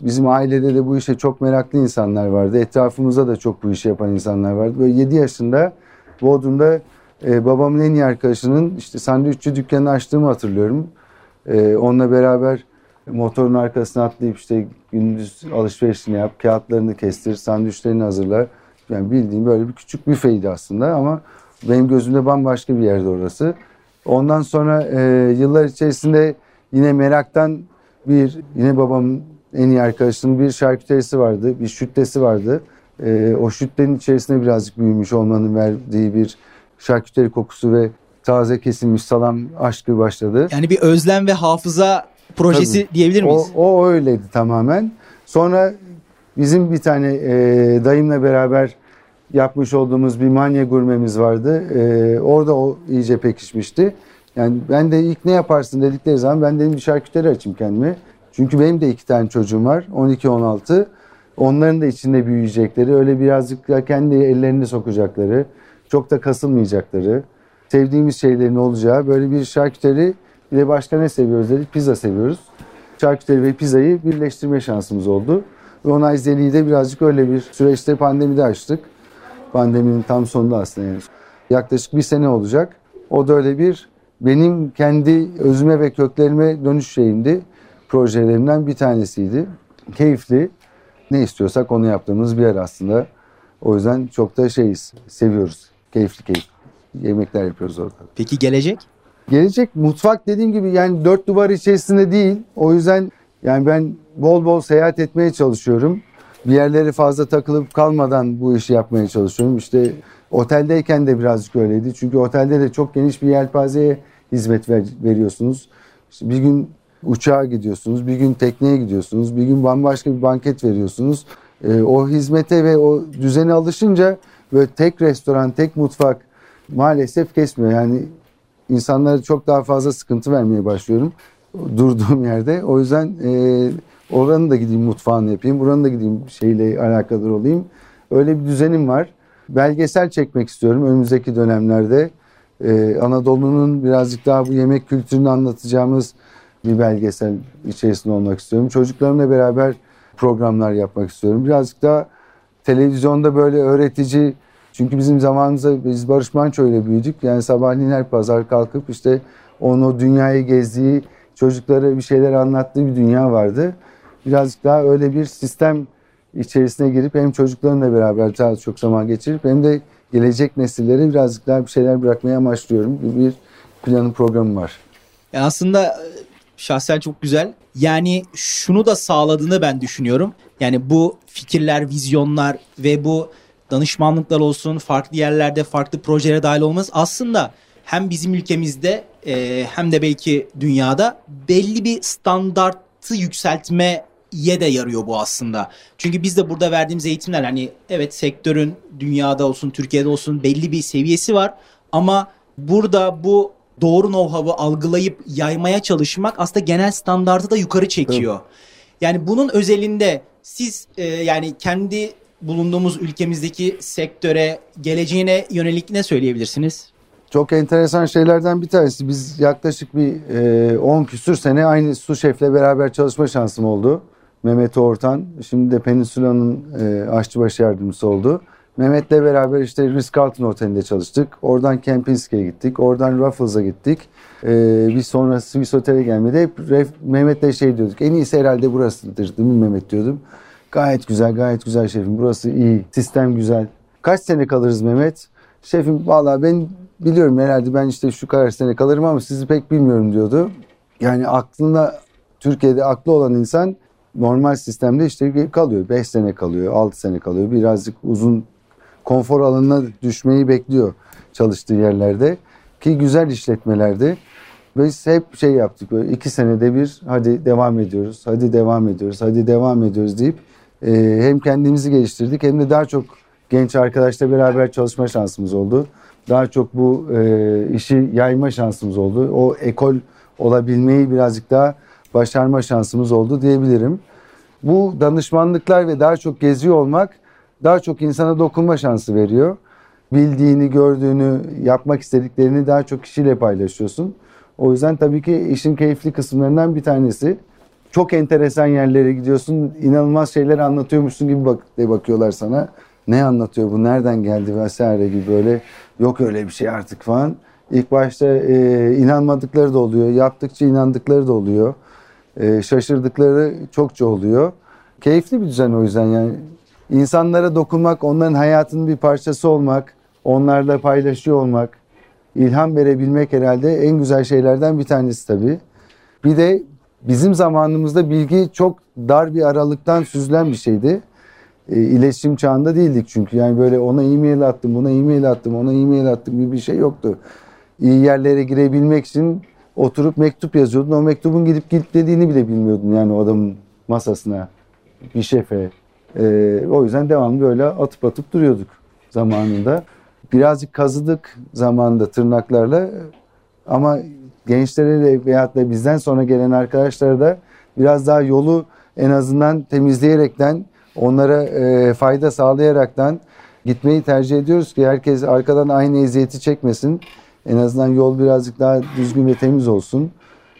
Bizim ailede de bu işe çok meraklı insanlar vardı. Etrafımızda da çok bu işi yapan insanlar vardı. Böyle 7 yaşında Bodrum'da e, babamın en iyi arkadaşının işte sandviççi dükkanını açtığımı hatırlıyorum. E, onunla beraber motorun arkasına atlayıp işte gündüz alışverişini yap, kağıtlarını kestir, sandviçlerini hazırla. Yani bildiğim böyle bir küçük büfeydi aslında ama benim gözümde bambaşka bir yerde orası. Ondan sonra e, yıllar içerisinde yine meraktan bir yine babamın en iyi arkadaşının bir şarküterisi vardı, bir şüttesi vardı. E, o şüttenin içerisinde birazcık büyümüş olmanın verdiği bir şarküteri kokusu ve taze kesilmiş salam aşkı başladı.
Yani bir özlem ve hafıza projesi diyebilir
O,
miyiz?
o öyleydi tamamen. Sonra bizim bir tane e, dayımla beraber yapmış olduğumuz bir manya gurmemiz vardı. E, orada o iyice pekişmişti. Yani ben de ilk ne yaparsın dedikleri zaman ben dedim bir şarküteri açayım kendime. Çünkü benim de iki tane çocuğum var. 12-16. Onların da içinde büyüyecekleri, öyle birazcık da kendi ellerini sokacakları, çok da kasılmayacakları, sevdiğimiz şeylerin olacağı böyle bir şarküteri bir de başka ne seviyoruz dedik? Pizza seviyoruz. Şarküteri ve pizzayı birleştirme şansımız oldu. Ve Onay Zeli'yi de birazcık öyle bir süreçte pandemide açtık. Pandeminin tam sonunda aslında yani. Yaklaşık bir sene olacak. O da öyle bir benim kendi özüme ve köklerime dönüş şeyimdi. Projelerimden bir tanesiydi. Keyifli. Ne istiyorsak onu yaptığımız bir yer aslında. O yüzden çok da şeyiz. Seviyoruz. Keyifli keyif. Yemekler yapıyoruz orada.
Peki gelecek?
Gelecek mutfak dediğim gibi yani dört duvar içerisinde değil. O yüzden yani ben bol bol seyahat etmeye çalışıyorum. Bir yerlere fazla takılıp kalmadan bu işi yapmaya çalışıyorum. İşte oteldeyken de birazcık öyleydi. Çünkü otelde de çok geniş bir yelpazeye hizmet ver- veriyorsunuz. İşte bir gün uçağa gidiyorsunuz, bir gün tekneye gidiyorsunuz, bir gün bambaşka bir banket veriyorsunuz. Ee, o hizmete ve o düzene alışınca böyle tek restoran, tek mutfak maalesef kesmiyor. Yani insanlara çok daha fazla sıkıntı vermeye başlıyorum durduğum yerde. O yüzden e, oranın da gideyim mutfağını yapayım, buranın da gideyim şeyle alakadar olayım. Öyle bir düzenim var. Belgesel çekmek istiyorum önümüzdeki dönemlerde. E, Anadolu'nun birazcık daha bu yemek kültürünü anlatacağımız bir belgesel içerisinde olmak istiyorum. Çocuklarımla beraber programlar yapmak istiyorum. Birazcık daha televizyonda böyle öğretici çünkü bizim zamanımızda biz Barış Manço ile büyüdük. Yani sabahleyin her pazar kalkıp işte onu dünyayı gezdiği, çocuklara bir şeyler anlattığı bir dünya vardı. Birazcık daha öyle bir sistem içerisine girip hem çocuklarımla beraber daha çok zaman geçirip hem de gelecek nesillere birazcık daha bir şeyler bırakmaya amaçlıyorum. Bir, planım programım var.
Yani aslında e, şahsen çok güzel. Yani şunu da sağladığını ben düşünüyorum. Yani bu fikirler, vizyonlar ve bu danışmanlıklar olsun, farklı yerlerde farklı projelere dahil olmamız aslında hem bizim ülkemizde e, hem de belki dünyada belli bir standartı yükseltmeye de yarıyor bu aslında. Çünkü biz de burada verdiğimiz eğitimler hani evet sektörün dünyada olsun Türkiye'de olsun belli bir seviyesi var ama burada bu doğru know-how'ı algılayıp yaymaya çalışmak aslında genel standartı da yukarı çekiyor. Yani bunun özelinde siz e, yani kendi bulunduğumuz ülkemizdeki sektöre, geleceğine yönelik ne söyleyebilirsiniz?
Çok enteresan şeylerden bir tanesi. Biz yaklaşık bir e, 10 küsür sene aynı su şefle beraber çalışma şansım oldu. Mehmet Ortan. Şimdi de Peninsula'nın e, aşçıbaşı yardımcısı oldu. Mehmet'le beraber işte Ritz-Carlton Oteli'nde çalıştık. Oradan Kempinski'ye gittik. Oradan Ruffles'a gittik. E, bir sonra Swiss Otel'e gelmedi. Hep Ref, Mehmet'le şey diyorduk. En iyisi herhalde burasıdır değil mi Mehmet diyordum. Gayet güzel, gayet güzel şefim. Burası iyi. Sistem güzel. Kaç sene kalırız Mehmet? Şefim valla ben biliyorum herhalde ben işte şu kadar sene kalırım ama sizi pek bilmiyorum diyordu. Yani aklında Türkiye'de aklı olan insan normal sistemde işte kalıyor. 5 sene kalıyor, 6 sene kalıyor. Birazcık uzun konfor alanına düşmeyi bekliyor çalıştığı yerlerde. Ki güzel işletmelerde. Biz hep şey yaptık böyle iki senede bir hadi devam ediyoruz, hadi devam ediyoruz, hadi devam ediyoruz deyip e, hem kendimizi geliştirdik hem de daha çok genç arkadaşla beraber çalışma şansımız oldu. Daha çok bu e, işi yayma şansımız oldu. O ekol olabilmeyi birazcık daha başarma şansımız oldu diyebilirim. Bu danışmanlıklar ve daha çok geziyor olmak daha çok insana dokunma şansı veriyor. Bildiğini, gördüğünü, yapmak istediklerini daha çok kişiyle paylaşıyorsun. O yüzden tabii ki işin keyifli kısımlarından bir tanesi. Çok enteresan yerlere gidiyorsun. inanılmaz şeyler anlatıyormuşsun gibi bak de bakıyorlar sana. Ne anlatıyor bu? Nereden geldi vesaire gibi böyle. Yok öyle bir şey artık falan. İlk başta e, inanmadıkları da oluyor. Yaptıkça inandıkları da oluyor. E, şaşırdıkları çokça oluyor. Keyifli bir düzen o yüzden yani. insanlara dokunmak, onların hayatının bir parçası olmak, onlarla paylaşıyor olmak, ilham verebilmek herhalde en güzel şeylerden bir tanesi tabii. Bir de bizim zamanımızda bilgi çok dar bir aralıktan süzülen bir şeydi. E, iletişim çağında değildik çünkü. Yani böyle ona e-mail attım, buna e-mail attım, ona e-mail attım gibi bir şey yoktu. İyi yerlere girebilmek için oturup mektup yazıyordun. O mektubun gidip dediğini bile bilmiyordun yani o adamın masasına, bir şefe. E, o yüzden devamlı böyle atıp atıp duruyorduk zamanında birazcık kazıdık zamanda tırnaklarla ama gençlere de veyahut da bizden sonra gelen arkadaşlara da biraz daha yolu en azından temizleyerekten onlara e, fayda sağlayaraktan gitmeyi tercih ediyoruz ki herkes arkadan aynı eziyeti çekmesin. En azından yol birazcık daha düzgün ve temiz olsun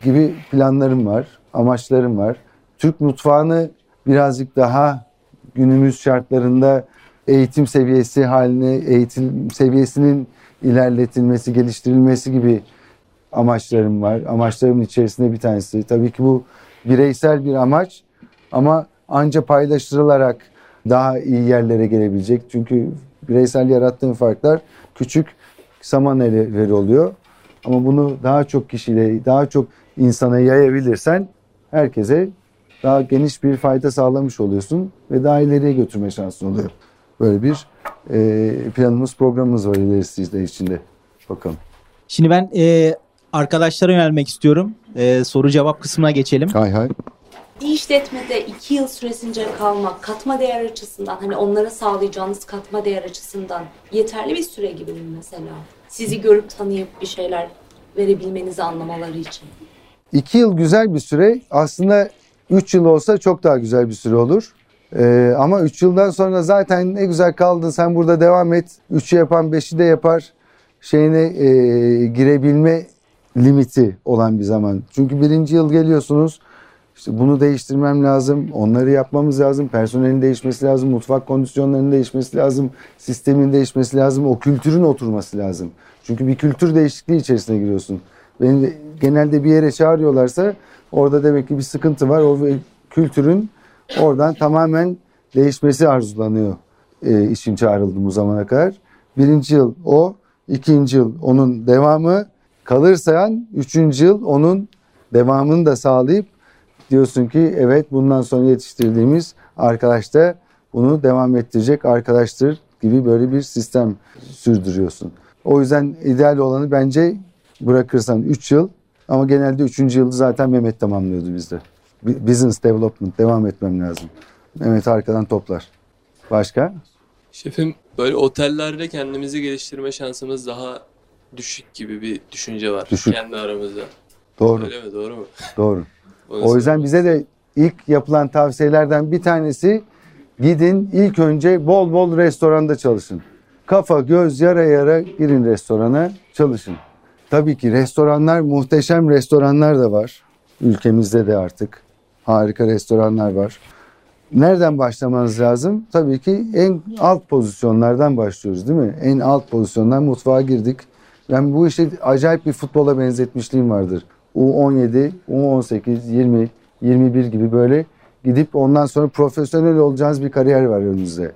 gibi planlarım var, amaçlarım var. Türk mutfağını birazcık daha günümüz şartlarında eğitim seviyesi haline, eğitim seviyesinin ilerletilmesi, geliştirilmesi gibi amaçlarım var. Amaçlarımın içerisinde bir tanesi. Tabii ki bu bireysel bir amaç ama anca paylaştırılarak daha iyi yerlere gelebilecek. Çünkü bireysel yarattığın farklar küçük saman elleri oluyor. Ama bunu daha çok kişiyle, daha çok insana yayabilirsen herkese daha geniş bir fayda sağlamış oluyorsun ve daha ileriye götürme şansın oluyor. Böyle bir e, planımız, programımız var ilerisi içinde. Bakalım.
Şimdi ben e, arkadaşlara yönelmek istiyorum. E, soru cevap kısmına geçelim.
Hay hay.
Bir işletmede iki yıl süresince kalmak katma değer açısından hani onlara sağlayacağınız katma değer açısından yeterli bir süre gibi mi mesela? Sizi görüp tanıyıp bir şeyler verebilmenizi anlamaları için.
İki yıl güzel bir süre. Aslında üç yıl olsa çok daha güzel bir süre olur. Ee, ama 3 yıldan sonra zaten ne güzel kaldın sen burada devam et. 3'ü yapan 5'i de yapar şeyine e, girebilme limiti olan bir zaman. Çünkü birinci yıl geliyorsunuz işte bunu değiştirmem lazım, onları yapmamız lazım, personelin değişmesi lazım, mutfak kondisyonlarının değişmesi lazım, sistemin değişmesi lazım, o kültürün oturması lazım. Çünkü bir kültür değişikliği içerisine giriyorsun. Beni genelde bir yere çağırıyorlarsa orada demek ki bir sıkıntı var. O kültürün Oradan tamamen değişmesi arzulanıyor e, için çağrıldım bu zamana kadar. Birinci yıl o, ikinci yıl onun devamı kalırsan üçüncü yıl onun devamını da sağlayıp diyorsun ki evet bundan sonra yetiştirdiğimiz arkadaş da bunu devam ettirecek arkadaştır gibi böyle bir sistem sürdürüyorsun. O yüzden ideal olanı bence bırakırsan 3 yıl ama genelde 3. yılda zaten Mehmet tamamlıyordu bizde business development devam etmem lazım. Mehmet arkadan toplar. Başka?
Şefim böyle otellerde kendimizi geliştirme şansımız daha düşük gibi bir düşünce var
düşük.
kendi aramızda.
Doğru.
Öyle mi? Doğru mu?
Doğru. O yüzden bize de ilk yapılan tavsiyelerden bir tanesi gidin ilk önce bol bol restoranda çalışın. Kafa göz yara yara girin restorana çalışın. Tabii ki restoranlar muhteşem restoranlar da var. Ülkemizde de artık harika restoranlar var. Nereden başlamanız lazım? Tabii ki en alt pozisyonlardan başlıyoruz değil mi? En alt pozisyondan mutfağa girdik. Ben bu işi acayip bir futbola benzetmişliğim vardır. U17, U18, 20, 21 gibi böyle gidip ondan sonra profesyonel olacağınız bir kariyer var önünüzde.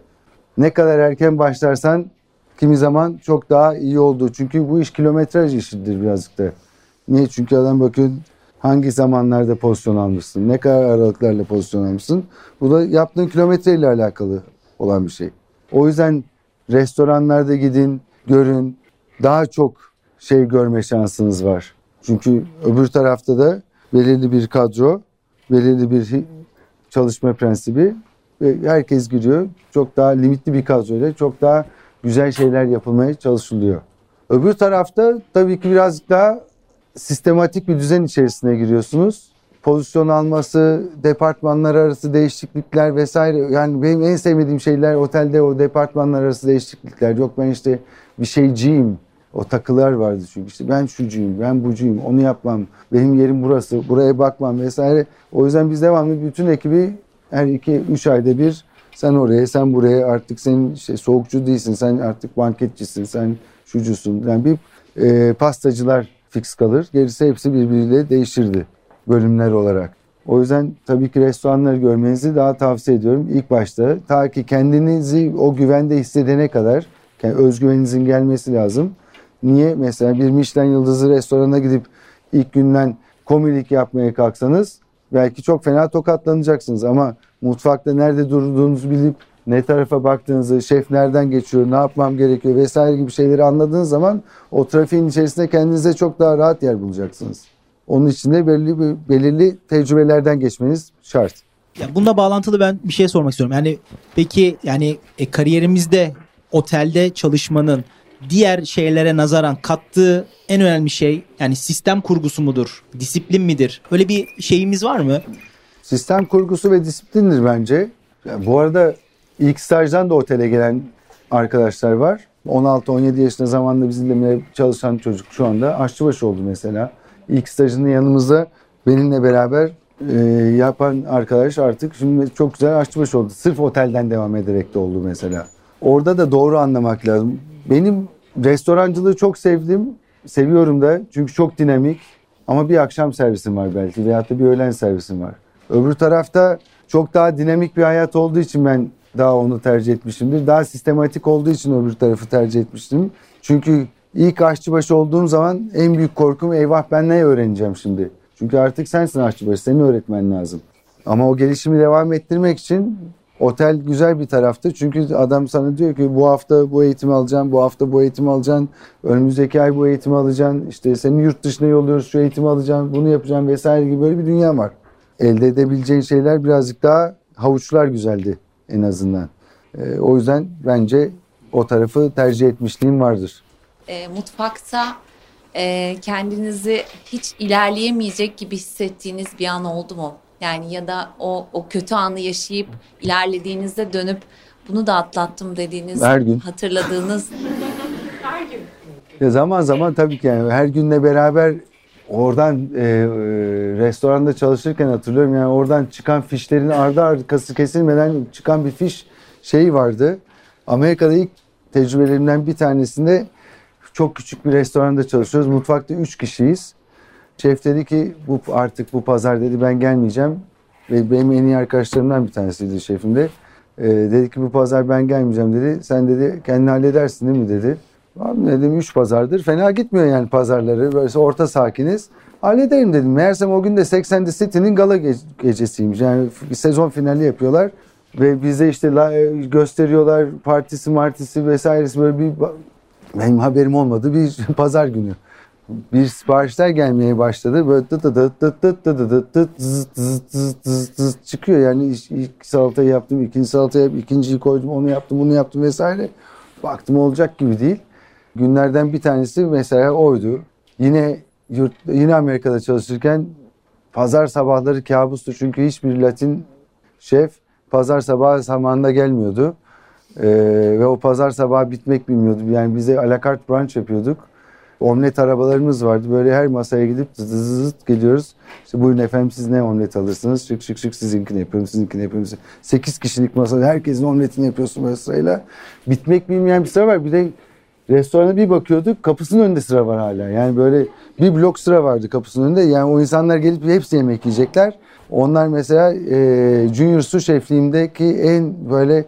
Ne kadar erken başlarsan kimi zaman çok daha iyi oldu. Çünkü bu iş kilometraj işidir birazcık da. Niye? Çünkü adam bakıyor Hangi zamanlarda pozisyon almışsın? Ne kadar aralıklarla pozisyon almışsın? Bu da yaptığın kilometreyle alakalı olan bir şey. O yüzden restoranlarda gidin, görün. Daha çok şey görme şansınız var. Çünkü öbür tarafta da belirli bir kadro, belirli bir çalışma prensibi ve herkes giriyor. Çok daha limitli bir kadroyla çok daha güzel şeyler yapılmaya çalışılıyor. Öbür tarafta tabii ki birazcık daha sistematik bir düzen içerisine giriyorsunuz. Pozisyon alması, departmanlar arası değişiklikler vesaire. Yani benim en sevmediğim şeyler otelde o departmanlar arası değişiklikler. Yok ben işte bir şeyciyim. O takılar vardı çünkü işte ben şucuyum, ben bucuyum, onu yapmam, benim yerim burası, buraya bakmam vesaire. O yüzden biz devamlı bütün ekibi her iki üç ayda bir sen oraya, sen buraya artık senin işte soğukçu değilsin, sen artık banketçisin, sen şucusun. Yani bir e, pastacılar fix kalır. Gerisi hepsi birbiriyle değişirdi bölümler olarak. O yüzden tabii ki restoranları görmenizi daha tavsiye ediyorum. İlk başta ta ki kendinizi o güvende hissedene kadar yani özgüveninizin gelmesi lazım. Niye? Mesela bir Michelin yıldızı restorana gidip ilk günden komilik yapmaya kalksanız belki çok fena tokatlanacaksınız ama mutfakta nerede durduğunuzu bilip ne tarafa baktığınızı, şef nereden geçiyor, ne yapmam gerekiyor vesaire gibi şeyleri anladığınız zaman o trafiğin içerisinde kendinize çok daha rahat yer bulacaksınız. Onun için de belirli, belirli tecrübelerden geçmeniz şart.
Ya bununla bağlantılı ben bir şey sormak istiyorum. Yani peki yani e, kariyerimizde otelde çalışmanın diğer şeylere nazaran kattığı en önemli şey yani sistem kurgusu mudur? Disiplin midir? Öyle bir şeyimiz var mı?
Sistem kurgusu ve disiplindir bence. Yani bu arada ilk stajdan da otele gelen arkadaşlar var. 16-17 yaşında zamanında bizimle çalışan çocuk şu anda aşçıbaşı oldu mesela. İlk stajını yanımızda benimle beraber e, yapan arkadaş artık şimdi çok güzel aşçıbaşı oldu. Sırf otelden devam ederek de oldu mesela. Orada da doğru anlamak lazım. Benim restorancılığı çok sevdim. Seviyorum da çünkü çok dinamik. Ama bir akşam servisim var belki veyahut da bir öğlen servisim var. Öbür tarafta çok daha dinamik bir hayat olduğu için ben daha onu tercih etmişimdir. Daha sistematik olduğu için öbür tarafı tercih etmiştim. Çünkü ilk aşçıbaşı olduğum zaman en büyük korkum eyvah ben ne öğreneceğim şimdi? Çünkü artık sensin aşçıbaşı, senin öğretmen lazım. Ama o gelişimi devam ettirmek için otel güzel bir taraftı. Çünkü adam sana diyor ki bu hafta bu eğitimi alacaksın, bu hafta bu eğitimi alacaksın, önümüzdeki ay bu eğitimi alacaksın, işte seni yurt dışına yolluyoruz şu eğitimi alacaksın, bunu yapacaksın vesaire gibi böyle bir dünya var. Elde edebileceğin şeyler birazcık daha havuçlar güzeldi en azından. Ee, o yüzden bence o tarafı tercih etmişliğim vardır.
e, mutfakta e, kendinizi hiç ilerleyemeyecek gibi hissettiğiniz bir an oldu mu? Yani ya da o o kötü anı yaşayıp ilerlediğinizde dönüp bunu da atlattım dediğiniz,
Her gün.
hatırladığınız
Ya zaman zaman tabii ki yani her günle beraber oradan e, e, restoranda çalışırken hatırlıyorum yani oradan çıkan fişlerin ardı arkası kesilmeden çıkan bir fiş şeyi vardı. Amerika'da ilk tecrübelerimden bir tanesinde çok küçük bir restoranda çalışıyoruz. Mutfakta üç kişiyiz. Şef dedi ki bu artık bu pazar dedi ben gelmeyeceğim. Ve benim en iyi arkadaşlarımdan bir tanesiydi şefim de. E, dedi ki bu pazar ben gelmeyeceğim dedi. Sen dedi kendini halledersin değil mi dedi. Abi dedim 3 pazardır. Fena gitmiyor yani pazarları. Böyle orta sakiniz. Hallederim dedim. Meğersem o gün de 80'de City'nin gala ge- gecesiymiş. Yani sezon finali yapıyorlar. Ve bize işte la- gösteriyorlar partisi martisi vesairesi böyle bir benim haberim olmadı bir [LAUGHS] pazar günü. Bir siparişler gelmeye başladı. Böyle tıt tıt tıt tıt tıt tıt tıt tıt çıkıyor. Yani ilk salatayı yaptım, ikinci salatayı yaptım, ikinciyi koydum, onu yaptım, bunu yaptım vesaire. Baktım olacak gibi değil. Günlerden bir tanesi mesela oydu. Yine yurt, yine Amerika'da çalışırken pazar sabahları kabustu. Çünkü hiçbir Latin şef pazar sabahı zamanında gelmiyordu. Ee, ve o pazar sabahı bitmek bilmiyordu. Yani bize alakart brunch yapıyorduk. Omlet arabalarımız vardı. Böyle her masaya gidip zıt zıt zıt geliyoruz. İşte buyurun efendim siz ne omlet alırsınız? Şık şık şık sizinkini yapıyorum, sizinkini yapıyorum. 8 kişilik masada herkesin omletini yapıyorsun böyle sırayla. Bitmek bilmeyen bir sıra var. Bir de restorana bir bakıyorduk kapısının önünde sıra var hala. Yani böyle bir blok sıra vardı kapısının önünde. Yani o insanlar gelip hepsi yemek yiyecekler. Onlar mesela e, Junior Su şefliğimdeki en böyle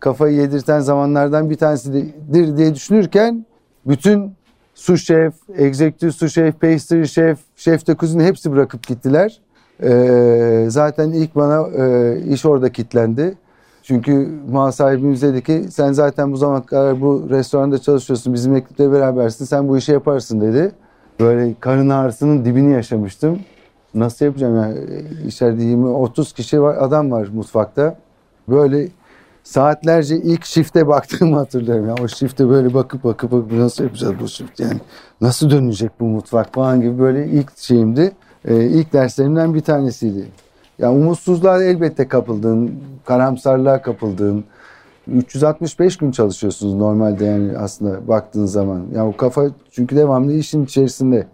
kafayı yedirten zamanlardan bir tanesidir diye düşünürken bütün Su şef, executive su şef, pastry şef, şef de kuzini hepsi bırakıp gittiler. Ee, zaten ilk bana e, iş orada kilitlendi. Çünkü mal sahibimiz dedi ki sen zaten bu zamana kadar bu restoranda çalışıyorsun. Bizim ekiple berabersin. Sen bu işi yaparsın dedi. Böyle karın ağrısının dibini yaşamıştım. Nasıl yapacağım yani? İçeride 20-30 kişi var, adam var mutfakta. Böyle saatlerce ilk şifte baktığımı hatırlıyorum. Ya o şifte böyle bakıp bakıp bakıp nasıl yapacağız bu shift yani nasıl dönecek bu mutfak falan gibi böyle ilk şeyimdi. Ee, ilk derslerimden bir tanesiydi. Ya umutsuzluğa elbette kapıldığın, karamsarlığa kapıldığın 365 gün çalışıyorsunuz normalde yani aslında baktığın zaman. Ya o kafa çünkü devamlı işin içerisinde.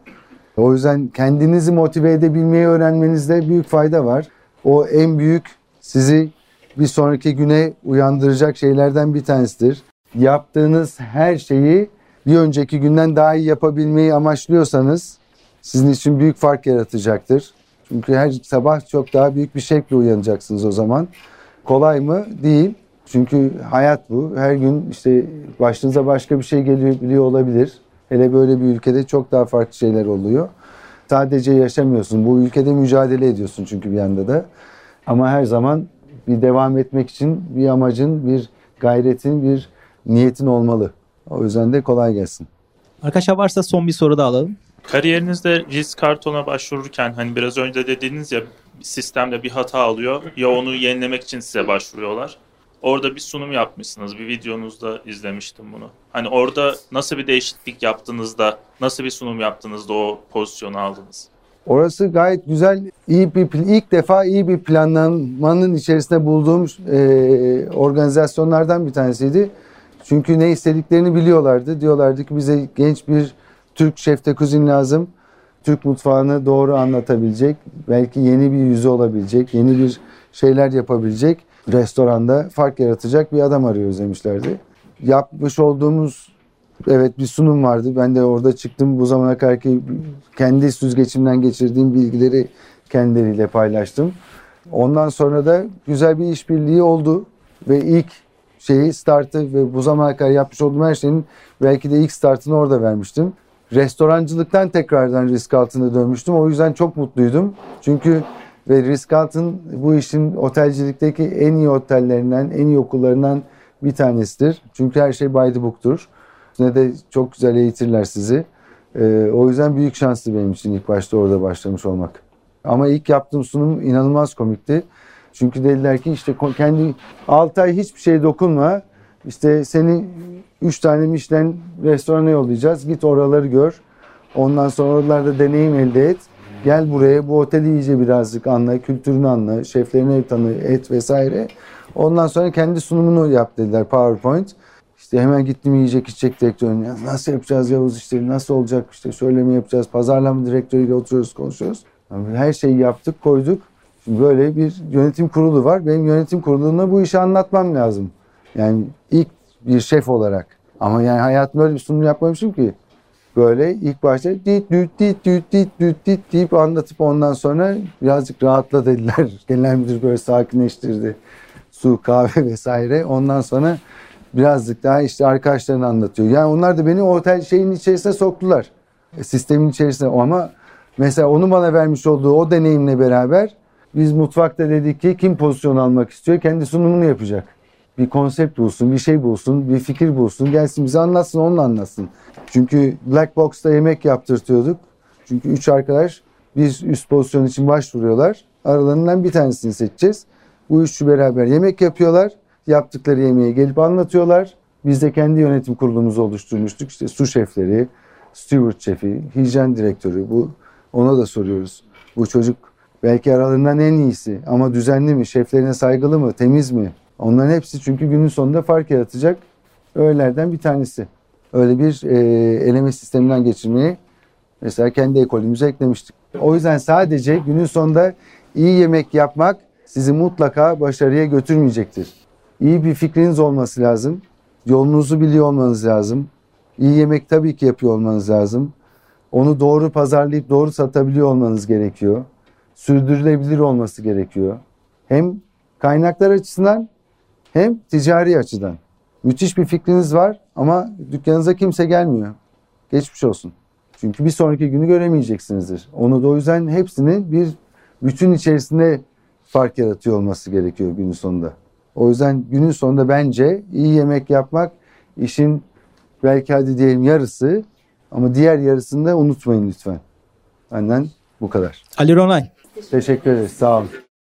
O yüzden kendinizi motive edebilmeyi öğrenmenizde büyük fayda var. O en büyük sizi bir sonraki güne uyandıracak şeylerden bir tanesidir. Yaptığınız her şeyi bir önceki günden daha iyi yapabilmeyi amaçlıyorsanız sizin için büyük fark yaratacaktır. Çünkü her sabah çok daha büyük bir şekilde uyanacaksınız o zaman. Kolay mı? Değil. Çünkü hayat bu. Her gün işte başınıza başka bir şey geliyor biliyor olabilir. Hele böyle bir ülkede çok daha farklı şeyler oluyor. Sadece yaşamıyorsun. Bu ülkede mücadele ediyorsun çünkü bir yanda da. Ama her zaman bir devam etmek için bir amacın, bir gayretin, bir niyetin olmalı. O yüzden de kolay gelsin.
Arkadaşlar varsa son bir soru da alalım.
Kariyerinizde risk kartona başvururken hani biraz önce dediğiniz ya sistemde bir hata oluyor ya onu yenilemek için size başvuruyorlar. Orada bir sunum yapmışsınız. Bir videonuzda izlemiştim bunu. Hani orada nasıl bir değişiklik yaptığınızda, nasıl bir sunum yaptığınızda o pozisyonu aldınız?
Orası gayet güzel, iyi bir ilk defa iyi bir planlamanın içerisinde bulduğum e, organizasyonlardan bir tanesiydi. Çünkü ne istediklerini biliyorlardı. Diyorlardı ki bize genç bir Türk şefte kuzin lazım. Türk mutfağını doğru anlatabilecek, belki yeni bir yüzü olabilecek, yeni bir şeyler yapabilecek, restoranda fark yaratacak bir adam arıyoruz demişlerdi. Yapmış olduğumuz evet bir sunum vardı. Ben de orada çıktım. Bu zamana kadar ki kendi süzgeçimden geçirdiğim bilgileri kendileriyle paylaştım. Ondan sonra da güzel bir işbirliği oldu ve ilk şeyi startı ve bu zamana kadar yapmış olduğum her şeyin belki de ilk startını orada vermiştim restorancılıktan tekrardan risk altına dönmüştüm. O yüzden çok mutluydum. Çünkü ve risk altın bu işin otelcilikteki en iyi otellerinden, en iyi okullarından bir tanesidir. Çünkü her şey by the book'tur. Ne de çok güzel eğitirler sizi. Ee, o yüzden büyük şanslı benim için ilk başta orada başlamış olmak. Ama ilk yaptığım sunum inanılmaz komikti. Çünkü dediler ki işte kendi 6 ay hiçbir şey dokunma. İşte seni 3 tane Michelin restorana yollayacağız. Git oraları gör. Ondan sonra oralarda deneyim elde et. Gel buraya bu oteli iyice birazcık anla, kültürünü anla, şeflerini tanı et vesaire. Ondan sonra kendi sunumunu yap dediler PowerPoint. İşte hemen gittim yiyecek içecek direktörüne. Nasıl yapacağız Yavuz işte nasıl olacak işte şöyle mi yapacağız pazarlama direktörüyle oturuyoruz konuşuyoruz. Her şeyi yaptık koyduk. Şimdi böyle bir yönetim kurulu var. Benim yönetim kuruluna bu işi anlatmam lazım. Yani ilk bir şef olarak. Ama yani hayatımda öyle bir sunum yapmamışım ki. Böyle ilk başta dit düt dit düt dit düt dit deyip anlatıp ondan sonra birazcık rahatla dediler. [LAUGHS] Genel müdür böyle sakinleştirdi. Su, kahve vesaire. Ondan sonra birazcık daha işte arkadaşlarını anlatıyor. Yani onlar da beni o otel şeyin içerisine soktular. E, sistemin içerisine ama mesela onu bana vermiş olduğu o deneyimle beraber biz mutfakta dedik ki kim pozisyon almak istiyor kendi sunumunu yapacak bir konsept bulsun, bir şey bulsun, bir fikir bulsun, gelsin bize anlatsın, onunla anlatsın. Çünkü Black Box'ta yemek yaptırtıyorduk. Çünkü üç arkadaş bir üst pozisyon için başvuruyorlar. Aralarından bir tanesini seçeceğiz. Bu üçü beraber yemek yapıyorlar. Yaptıkları yemeği gelip anlatıyorlar. Biz de kendi yönetim kurulumuzu oluşturmuştuk. İşte su şefleri, steward şefi, hijyen direktörü. Bu ona da soruyoruz. Bu çocuk belki aralarından en iyisi ama düzenli mi, şeflerine saygılı mı, temiz mi? Onların hepsi çünkü günün sonunda fark yaratacak öğelerden bir tanesi. Öyle bir e, eleme sisteminden geçirmeyi mesela kendi ekolümüze eklemiştik. O yüzden sadece günün sonunda iyi yemek yapmak sizi mutlaka başarıya götürmeyecektir. İyi bir fikriniz olması lazım. Yolunuzu biliyor olmanız lazım. İyi yemek tabii ki yapıyor olmanız lazım. Onu doğru pazarlayıp doğru satabiliyor olmanız gerekiyor. Sürdürülebilir olması gerekiyor. Hem kaynaklar açısından hem ticari açıdan. Müthiş bir fikriniz var ama dükkanınıza kimse gelmiyor. geçmiş olsun. Çünkü bir sonraki günü göremeyeceksinizdir. Onu da o yüzden hepsinin bir bütün içerisinde fark yaratıyor olması gerekiyor günün sonunda. O yüzden günün sonunda bence iyi yemek yapmak işin belki hadi diyelim yarısı ama diğer yarısını da unutmayın lütfen. Benden bu kadar.
Ali Ronay.
Teşekkür ederiz. Sağ olun.